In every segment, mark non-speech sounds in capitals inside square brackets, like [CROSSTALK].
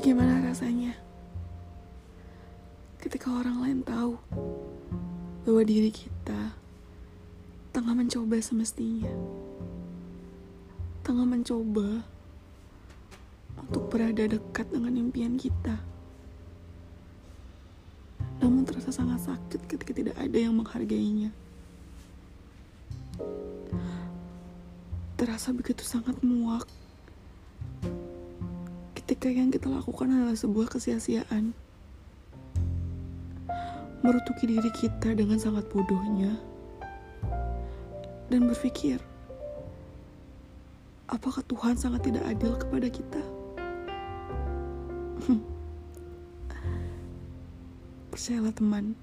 Bagaimana rasanya ketika orang lain tahu bahwa diri kita tengah mencoba semestinya, tengah mencoba untuk berada dekat dengan impian kita. Namun terasa sangat sakit ketika tidak ada yang menghargainya. Terasa begitu sangat muak ketika yang kita lakukan adalah sebuah kesia-siaan. Merutuki diri kita dengan sangat bodohnya dan berpikir, apakah Tuhan sangat tidak adil kepada kita? [LAUGHS] Percayalah teman,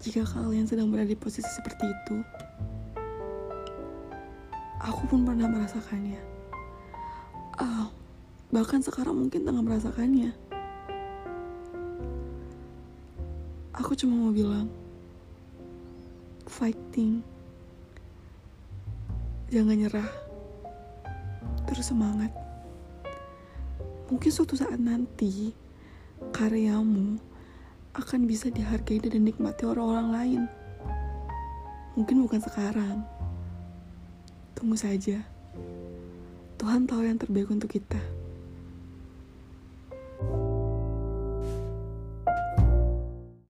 jika kalian sedang berada di posisi seperti itu, aku pun pernah merasakannya. Oh, bahkan sekarang mungkin tengah merasakannya. Aku cuma mau bilang, fighting, jangan nyerah, terus semangat. Mungkin suatu saat nanti karyamu akan bisa dihargai dan dinikmati orang-orang lain. Mungkin bukan sekarang. Tunggu saja. Tuhan tahu yang terbaik untuk kita.